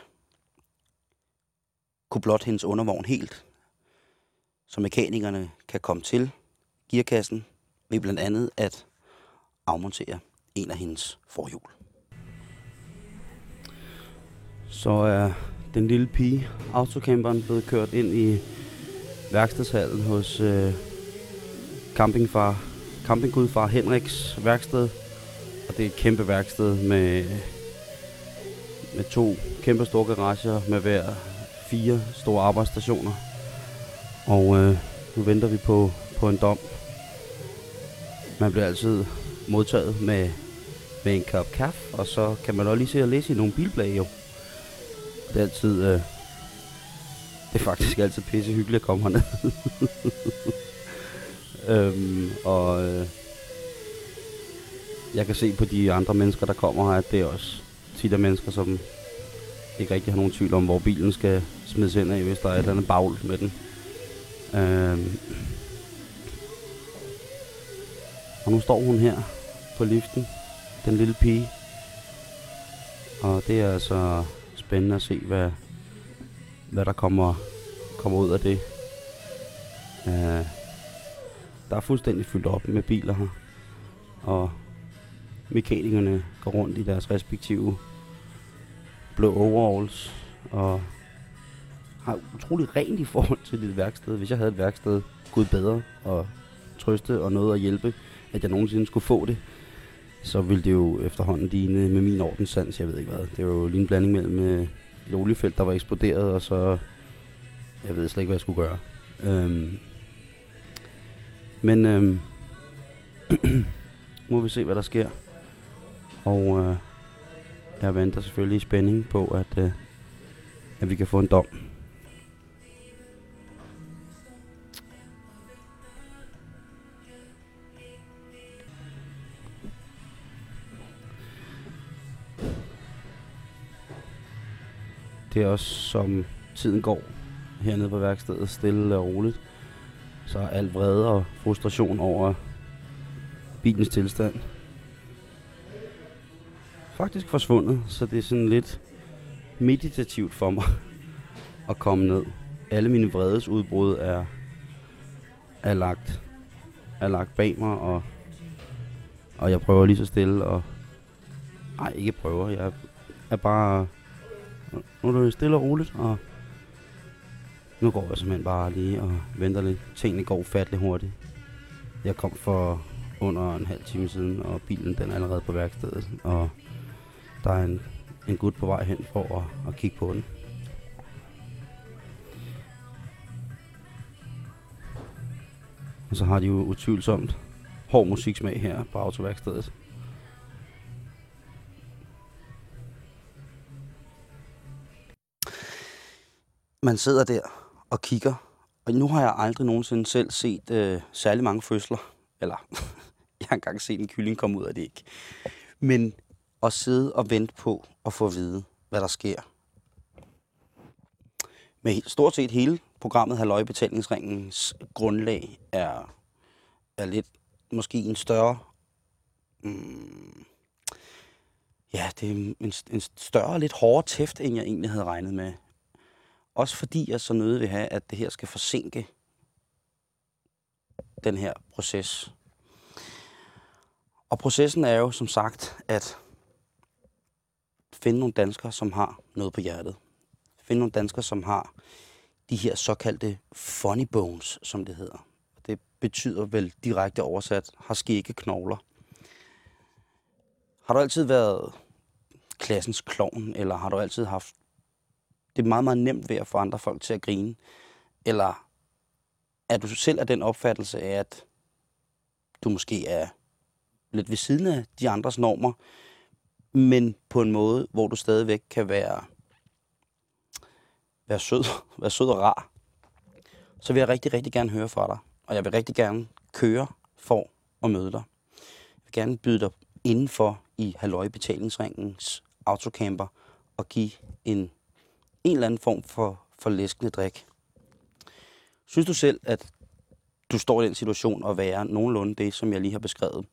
kunne blot hendes undervogn helt, så mekanikerne kan komme til gearkassen ved blandt andet at afmontere en af hendes forhjul. Så er den lille pige, autocamperen, blevet kørt ind i værkstedshallen hos øh, campingfar, campinggudfar Henriks værksted. Og det er et kæmpe værksted med, med to kæmpe store garager med hver fire store arbejdsstationer. Og øh, nu venter vi på, på en dom. Man bliver altid modtaget med med en kop kaffe, og så kan man også lige se og læse i nogle bilblade jo. Det er altid... Øh, det er faktisk altid pisse hyggeligt at komme herned. øhm, og øh, jeg kan se på de andre mennesker, der kommer her, at det er også tit af mennesker, som ikke rigtig har nogen tvivl om, hvor bilen skal smides ind af, hvis der er et eller andet bagl med den. Øhm, og nu står hun her på liften, den lille pige. Og det er altså spændende at se, hvad, hvad der kommer, kommer ud af det. Uh, der er fuldstændig fyldt op med biler her. Og mekanikerne går rundt i deres respektive blå overalls. Og har utrolig rent i forhold til dit værksted. Hvis jeg havde et værksted, gud bedre og trøste og noget at hjælpe, at jeg nogensinde skulle få det, så ville det jo efterhånden ligne med min ordenssans, jeg ved ikke hvad. Det er jo lige en blanding mellem øh, et oliefelt, der var eksploderet, og så... Jeg ved slet ikke, hvad jeg skulle gøre. Øhm, men øhm, må vi se, hvad der sker. Og øh, jeg venter selvfølgelig i spænding på, at, øh, at vi kan få en dom. Det er også som tiden går hernede på værkstedet, stille og roligt. Så er al vrede og frustration over bilens tilstand faktisk forsvundet, så det er sådan lidt meditativt for mig at komme ned. Alle mine vredesudbrud er, er, lagt, er lagt bag mig, og, og jeg prøver lige så stille og... Nej, ikke prøver, jeg er bare... Nu er det stille og roligt, og nu går jeg simpelthen bare lige og venter lidt. Tingene går ufattelig hurtigt. Jeg kom for under en halv time siden, og bilen den er allerede på værkstedet, og der er en, en gut på vej hen for at, at kigge på den. Og så har de jo utvivlsomt hård musiksmag her på autoværkstedet. Man sidder der og kigger, og nu har jeg aldrig nogensinde selv set øh, særlig mange fødsler. Eller, jeg har engang set en kylling komme ud af det ikke. Men at sidde og vente på at få at vide, hvad der sker. Med stort set hele programmet Halløj Betalingsringens grundlag er, er lidt måske en større... Mm, ja, det er en, en større lidt hårdere tæft, end jeg egentlig havde regnet med. Også fordi jeg så nødig vil have, at det her skal forsinke den her proces. Og processen er jo som sagt, at finde nogle danskere, som har noget på hjertet. Finde nogle danskere, som har de her såkaldte funny bones, som det hedder. Det betyder vel direkte oversat, har skægge knogler. Har du altid været klassens klovn, eller har du altid haft det er meget, meget nemt ved at få andre folk til at grine? Eller er du selv af den opfattelse af, at du måske er lidt ved siden af de andres normer, men på en måde, hvor du stadigvæk kan være, være, sød, være sød og rar, så vil jeg rigtig, rigtig gerne høre fra dig. Og jeg vil rigtig gerne køre for at møde dig. Jeg vil gerne byde dig indenfor i Halløj Betalingsringens autocamper og give en, en eller anden form for, for læskende drik. Synes du selv, at du står i den situation at være nogenlunde det, som jeg lige har beskrevet,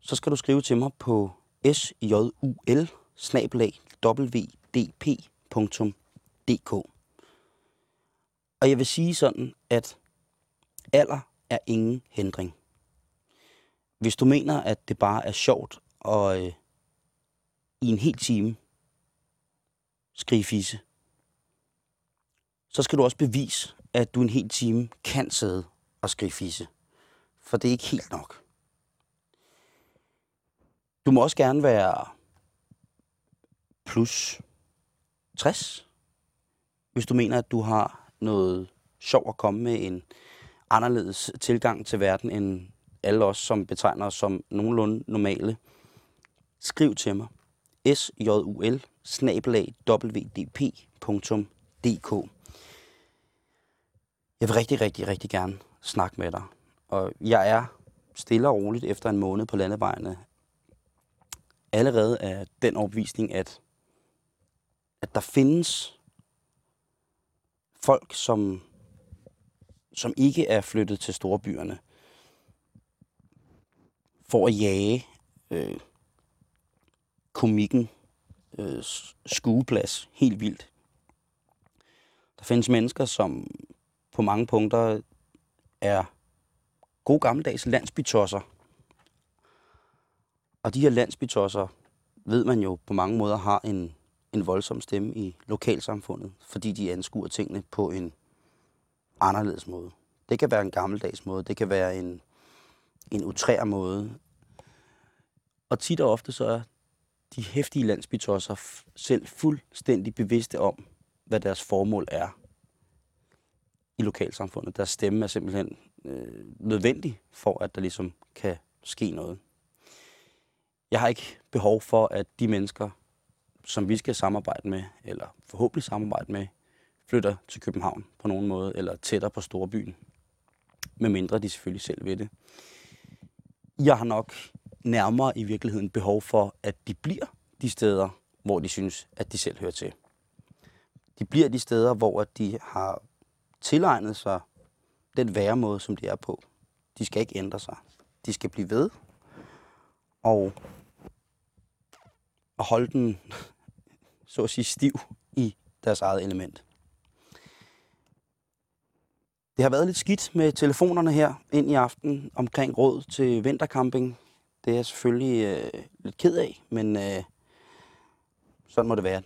så skal du skrive til mig på sjul wdp.dk. Og jeg vil sige sådan, at alder er ingen hindring. Hvis du mener, at det bare er sjovt og øh, i en hel time skrige fisse, så skal du også bevise, at du en hel time kan sidde og skrive fisse. For det er ikke helt nok. Du må også gerne være plus 60, hvis du mener, at du har noget sjov at komme med en anderledes tilgang til verden end alle os, som betegner os som nogenlunde normale. skriv til mig. sjul snabelag wdp.dk jeg vil rigtig, rigtig, rigtig gerne snakke med dig. Og jeg er stille og roligt efter en måned på landevejene allerede af den opvisning, at, at der findes folk, som, som ikke er flyttet til storbyerne, for at jage øh, komikken øh, skueplads helt vildt. Der findes mennesker, som på mange punkter er gode gammeldags landsbytosser. Og de her landsbytosser, ved man jo på mange måder, har en, en voldsom stemme i lokalsamfundet, fordi de anskuer tingene på en anderledes måde. Det kan være en gammeldags måde, det kan være en, en utrær måde. Og tit og ofte så er de hæftige landsbytosser selv fuldstændig bevidste om, hvad deres formål er i lokalsamfundet. Deres stemme er simpelthen øh, nødvendig for, at der ligesom kan ske noget. Jeg har ikke behov for, at de mennesker, som vi skal samarbejde med, eller forhåbentlig samarbejde med, flytter til København på nogen måde, eller tættere på storbyen. Medmindre de selvfølgelig selv ved det. Jeg har nok nærmere i virkeligheden behov for, at de bliver de steder, hvor de synes, at de selv hører til. De bliver de steder, hvor de har tilegnet sig den væremåde, som de er på. De skal ikke ændre sig. De skal blive ved og, og holde den, så at sige, stiv i deres eget element. Det har været lidt skidt med telefonerne her ind i aften omkring råd til vintercamping. Det er jeg selvfølgelig øh, lidt ked af, men øh, sådan må det være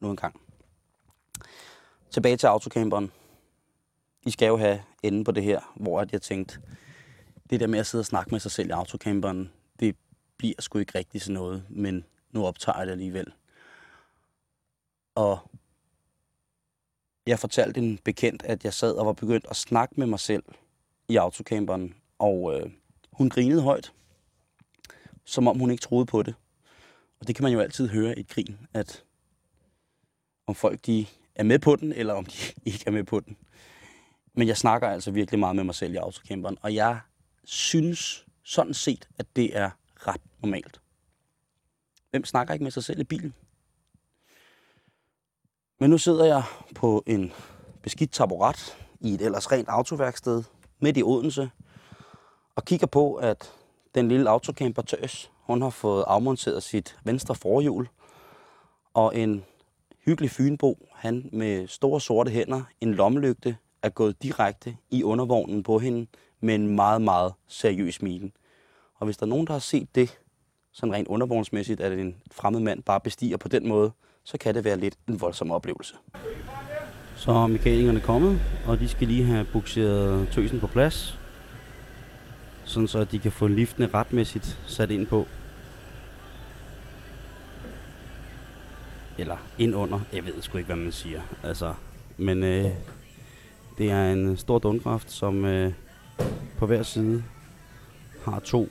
nu engang. Tilbage til autocamperen. I skal jo have enden på det her, hvor jeg tænkte, det der med at sidde og snakke med sig selv i autocamperen, det bliver sgu ikke rigtig sådan noget, men nu optager jeg det alligevel. Og jeg fortalte en bekendt, at jeg sad og var begyndt at snakke med mig selv i autocamperen, og øh, hun grinede højt, som om hun ikke troede på det. Og det kan man jo altid høre i et grin, at om folk de er med på den, eller om de ikke er med på den. Men jeg snakker altså virkelig meget med mig selv i autocamperen, og jeg synes sådan set, at det er ret normalt. Hvem snakker ikke med sig selv i bilen? Men nu sidder jeg på en beskidt taburet i et ellers rent autoværksted midt i Odense og kigger på, at den lille autocamper Tøs, hun har fået afmonteret sit venstre forhjul, og en hyggelig fynbo, han med store sorte hænder, en lommelygte, er gået direkte i undervognen på hende med en meget, meget seriøs mine. Og hvis der er nogen, der har set det, sådan rent undervognsmæssigt, at en fremmed mand bare bestiger på den måde, så kan det være lidt en voldsom oplevelse. Så er mekanikerne kommet, og de skal lige have bukseret tøsen på plads, sådan så de kan få liftene retmæssigt sat ind på. Eller ind under, jeg ved sgu ikke, hvad man siger. Altså, men øh, det er en stor dundkraft, som øh, på hver side har to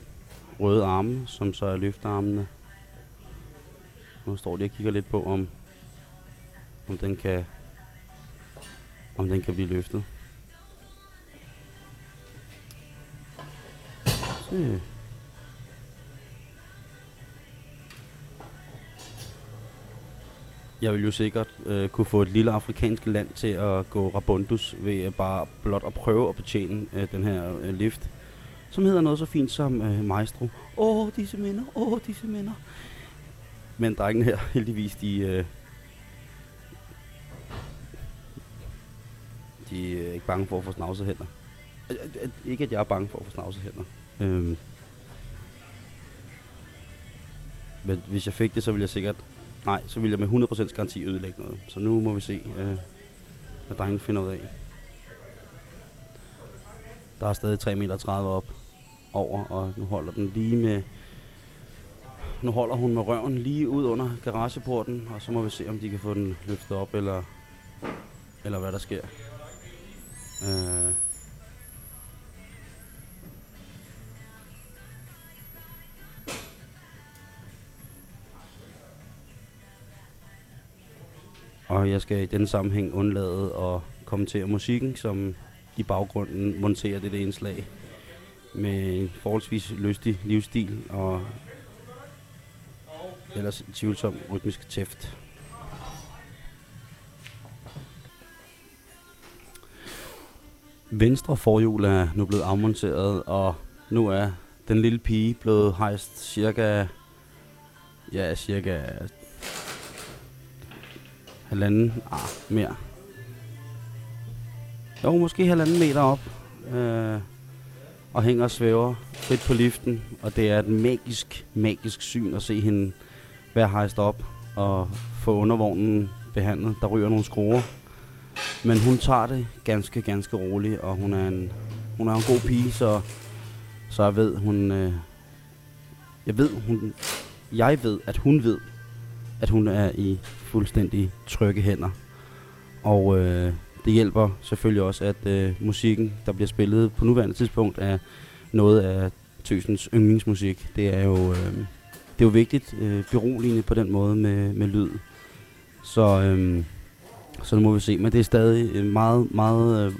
røde arme, som så er løftearmene. Nu står de og kigger lidt på, om, om den kan om den kan blive løftet. Så. Øh, Jeg vil jo sikkert øh, kunne få et lille afrikansk land til at gå rabundus ved at bare blot at prøve at betjene øh, den her øh, lift, som hedder noget så fint som øh, Maestro. Åh, disse minder, åh, disse minder. Men drengene her, heldigvis, de, øh, de er ikke bange for at få snavset hænder. Øh, ikke at jeg er bange for at få snavset hænder. Øhm. Men hvis jeg fik det, så ville jeg sikkert... Nej, så ville jeg med 100% garanti ødelægge noget. Så nu må vi se, øh, hvad drengen finder ud af. Der er stadig 3,30 meter op over, og nu holder den lige med... Nu holder hun med røven lige ud under garageporten, og så må vi se, om de kan få den løftet op, eller, eller hvad der sker. Øh, Og jeg skal i denne sammenhæng undlade at kommentere musikken, som i baggrunden monterer det indslag med en forholdsvis lystig livsstil og ellers tvivlsom rytmisk tæft. Venstre forhjul er nu blevet afmonteret, og nu er den lille pige blevet hejst cirka, ja, cirka halvanden, ah, mere. Jo, måske halvanden meter op, øh, og hænger og svæver frit på liften, og det er et magisk, magisk syn at se hende være hejst op og få undervognen behandlet. Der ryger nogle skruer, men hun tager det ganske, ganske roligt, og hun er en, hun er en god pige, så, så jeg ved, hun, øh, jeg ved, hun, jeg ved, at hun ved, at hun er i fuldstændig trygge hænder. Og øh, det hjælper selvfølgelig også, at øh, musikken, der bliver spillet på nuværende tidspunkt, er noget af Tøsens yndlingsmusik. Det er jo, øh, det er jo vigtigt, øh, beroligende på den måde med, med lyd. Så, øh, så nu må vi se. Men det er stadig øh, meget, meget, øh,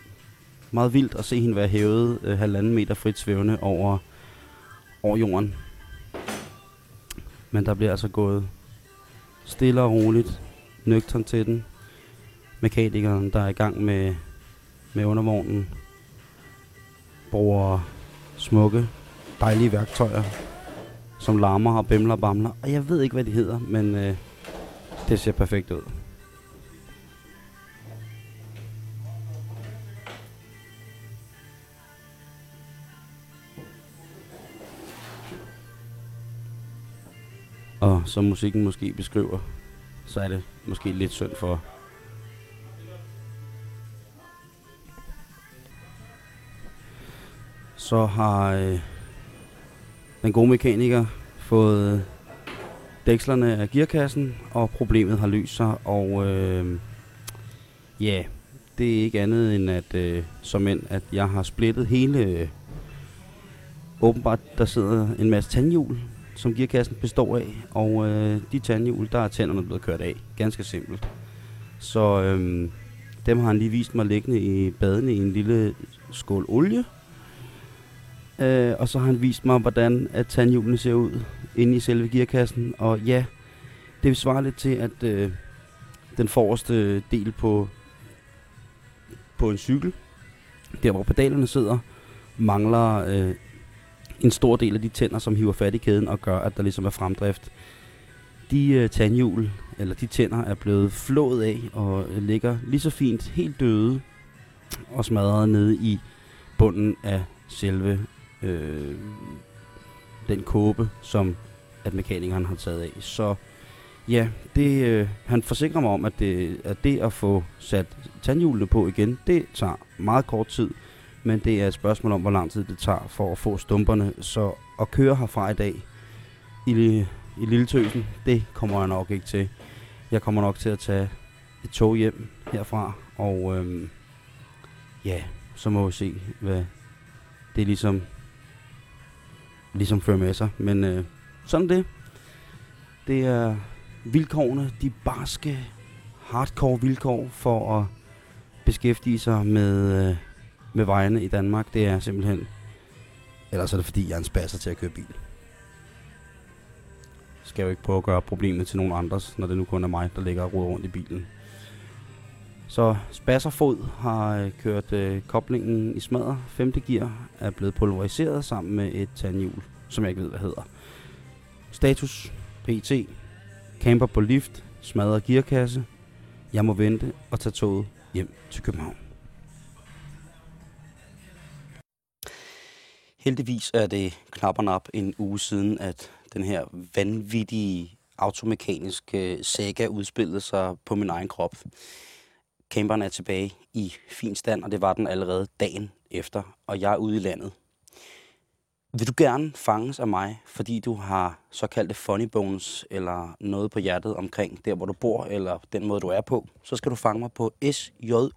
meget vildt at se hende være hævet øh, halvanden meter frit svævende over, over jorden. Men der bliver altså gået stille og roligt, nøgtern til den. Mekanikeren, der er i gang med, med undervognen, bruger smukke, dejlige værktøjer, som larmer og bimler og bamler. Og jeg ved ikke, hvad de hedder, men øh, det ser perfekt ud. Og som musikken måske beskriver, så er det måske lidt synd for. Så har øh, den gode mekaniker fået øh, dækslerne af gearkassen, og problemet har løst sig, og øh, ja, yeah, det er ikke andet end at, øh, som end, at jeg har splittet hele, øh, åbenbart der sidder en masse tandhjul som gearkassen består af, og øh, de tandhjul, der er tænderne blevet kørt af. Ganske simpelt. Så øh, dem har han lige vist mig liggende i badene i en lille skål olie. Øh, og så har han vist mig, hvordan at tandhjulene ser ud inde i selve gearkassen. Og ja, det svarer lidt til, at øh, den forreste del på, på en cykel, der hvor pedalerne sidder, mangler øh, en stor del af de tænder, som hiver fat i kæden og gør, at der ligesom er fremdrift. De øh, tandhjul, eller de tænder, er blevet flået af og øh, ligger lige så fint helt døde og smadret nede i bunden af selve øh, den kåbe, som at mekanikeren har taget af. Så ja, det, øh, han forsikrer mig om, at det, at det at få sat tandhjulene på igen, det tager meget kort tid men det er et spørgsmål om, hvor lang tid det tager for at få stumperne. Så at køre herfra i dag i, i Lille Tøsen, det kommer jeg nok ikke til. Jeg kommer nok til at tage et tog hjem herfra, og øhm, ja, så må vi se, hvad det ligesom, ligesom fører med sig. Men øh, sådan det. Det er vilkårene, de barske, hardcore vilkår for at beskæftige sig med... Øh, med vejene i Danmark, det er simpelthen... Ellers er det fordi, jeg er en spasser til at køre bil. Skal jeg jo ikke prøve at gøre problemet til nogen andres, når det nu kun er mig, der ligger og ruder rundt i bilen. Så Spasserfod har øh, kørt øh, koblingen i smadret. Femte gear er blevet pulveriseret sammen med et tandhjul, som jeg ikke ved, hvad hedder. Status, PT, camper på lift, smadret gearkasse. Jeg må vente og tage toget hjem til København. Heldigvis er det knap og nap en uge siden, at den her vanvittige automekaniske øh, saga udspillede sig på min egen krop. Camperen er tilbage i fin stand, og det var den allerede dagen efter, og jeg er ude i landet. Vil du gerne fanges af mig, fordi du har såkaldte funny bones eller noget på hjertet omkring der, hvor du bor, eller den måde, du er på, så skal du fange mig på sjul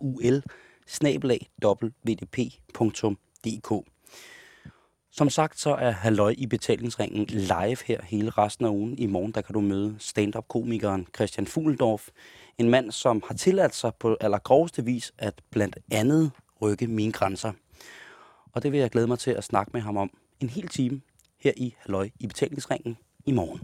som sagt, så er Halløj i betalingsringen live her hele resten af ugen. I morgen der kan du møde stand-up-komikeren Christian Fuglendorf. En mand, som har tilladt sig på allergroveste vis at blandt andet rykke mine grænser. Og det vil jeg glæde mig til at snakke med ham om en hel time her i Halløj i betalingsringen i morgen.